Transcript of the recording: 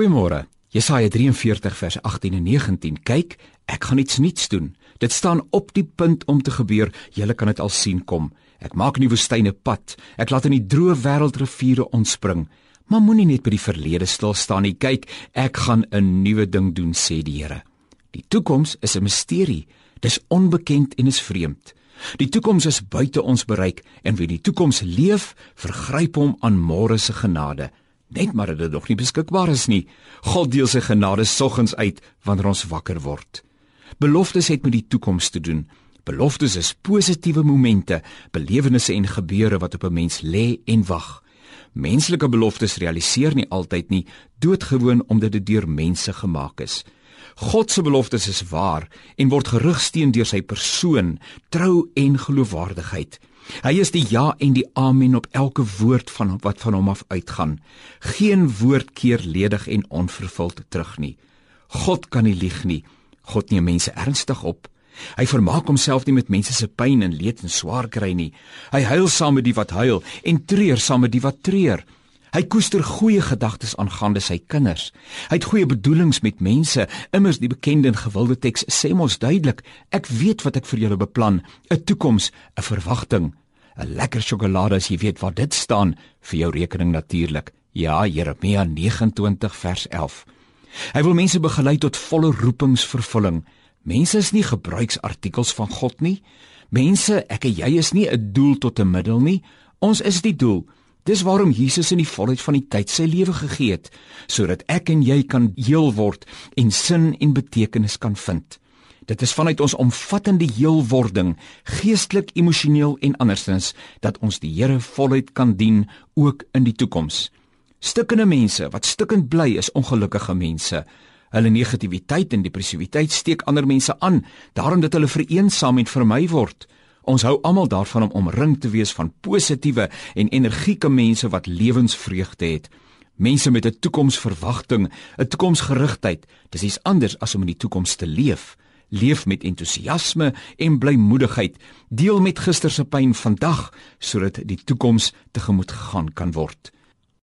Goeiemôre. Jesaja 43 vers 18 en 19. Kyk, ek gaan iets nuuts doen. Dit staan op die punt om te gebeur. Julle kan dit al sien kom. Ek maak in die woestyne pad. Ek laat in die droë wêreld riviere ontspring. Maar moenie net by die verlede stil staan nie. Kyk, ek gaan 'n nuwe ding doen, sê die Here. Die toekoms is 'n misterie. Dis onbekend en is vreemd. Die toekoms is buite ons bereik en wie die toekoms leef, vergryp hom aan môre se genade. Net maar dat dit nog nie beskikbaar is nie. God deel sy genade soggens uit wanneer ons wakker word. Beloftes het met die toekoms te doen. Beloftes is positiewe momente, belewennisse en gebeure wat op 'n mens lê en wag. Menslike beloftes realiseer nie altyd nie, doodgewoon omdat dit deur mense gemaak is. God se beloftes is waar en word gerugsteen deur sy persoon, trou en geloofwaardigheid. Hy is die ja en die amen op elke woord van wat van hom af uitgaan. Geen woord keer ledig en onvervuld terug nie. God kan nie lieg nie. God neem mense ernstig op. Hy vermaak homself nie met mense se pyn en leed en swaar kry nie. Hy huil saam met die wat huil en treur saam met die wat treur. Hy koester goeie gedagtes aangaande sy kinders. Hy het goeie bedoelings met mense. Immers die bekende en gewilde teks sê mos duidelik: Ek weet wat ek vir julle beplan, 'n toekoms, 'n verwagting. 'n Lekker sjokolade as jy weet wat dit staan vir jou rekening natuurlik. Ja, Jeremia 29 vers 11. Hy wil mense begelei tot volle roepingsvervulling. Mense is nie gebruiksartikels van God nie. Mense, ek en jy is nie 'n doel tot 'n middel nie. Ons is die doel. Dis waarom Jesus in die volheid van die tyd sy lewe gegee het, sodat ek en jy kan heel word en sin en betekenis kan vind. Dit is vanuit ons omvattende heelwording, geestelik, emosioneel en andersins, dat ons die Here voluit kan dien ook in die toekoms. Stukkende mense wat stukkend bly is ongelukkige mense. Hulle negativiteit en depressiwiteit steek ander mense aan, daarom dat hulle vereensaam en vermy word. Ons hou almal daarvan om omring te wees van positiewe en energieke mense wat lewensvreugde het. Mense met 'n toekomsverwagting, 'n toekomsgerigtheid. Dis iets anders as om in die toekoms te leef. Leef met entoesiasme en blymoedigheid. Deel met gister se pyn vandag sodat die toekoms tegemoet gegaan kan word.